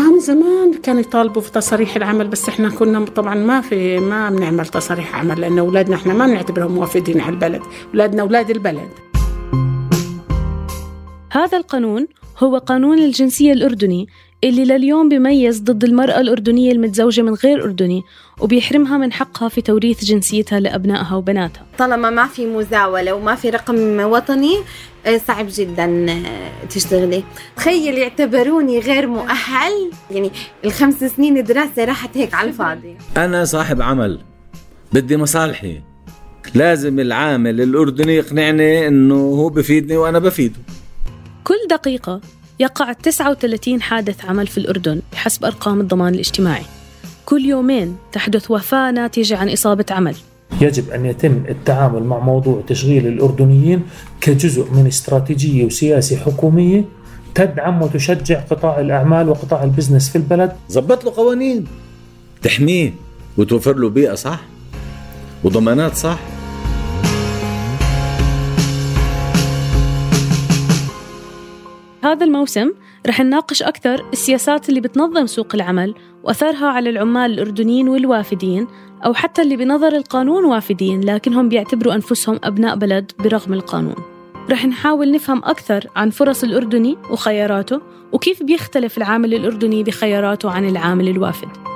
من زمان كانوا يطالبوا في تصاريح العمل بس إحنا كنا طبعا ما في ما بنعمل تصاريح عمل لأن أولادنا إحنا ما بنعتبرهم موافدين على البلد أولادنا أولاد البلد. هذا القانون هو قانون الجنسية الأردني اللي لليوم بيميز ضد المرأة الأردنية المتزوجة من غير أردني وبيحرمها من حقها في توريث جنسيتها لأبنائها وبناتها. طالما ما في مزاولة وما في رقم وطني آه، صعب جدا آه، تشتغلي. تخيل يعتبروني غير مؤهل. يعني الخمس سنين دراسة راحت هيك على الفاضي. أنا صاحب عمل بدي مصالحي. لازم العامل الأردني يقنعني إنه هو بفيدني وأنا بفيده. كل دقيقة يقع 39 حادث عمل في الأردن بحسب أرقام الضمان الاجتماعي. كل يومين تحدث وفاة ناتجة عن إصابة عمل. يجب أن يتم التعامل مع موضوع تشغيل الأردنيين كجزء من استراتيجية وسياسة حكومية تدعم وتشجع قطاع الأعمال وقطاع البزنس في البلد. ظبط له قوانين تحميه وتوفر له بيئة صح؟ وضمانات صح؟ هذا الموسم رح نناقش أكثر السياسات اللي بتنظم سوق العمل وأثرها على العمال الأردنيين والوافدين أو حتى اللي بنظر القانون وافدين لكنهم بيعتبروا أنفسهم أبناء بلد برغم القانون. رح نحاول نفهم أكثر عن فرص الأردني وخياراته وكيف بيختلف العامل الأردني بخياراته عن العامل الوافد.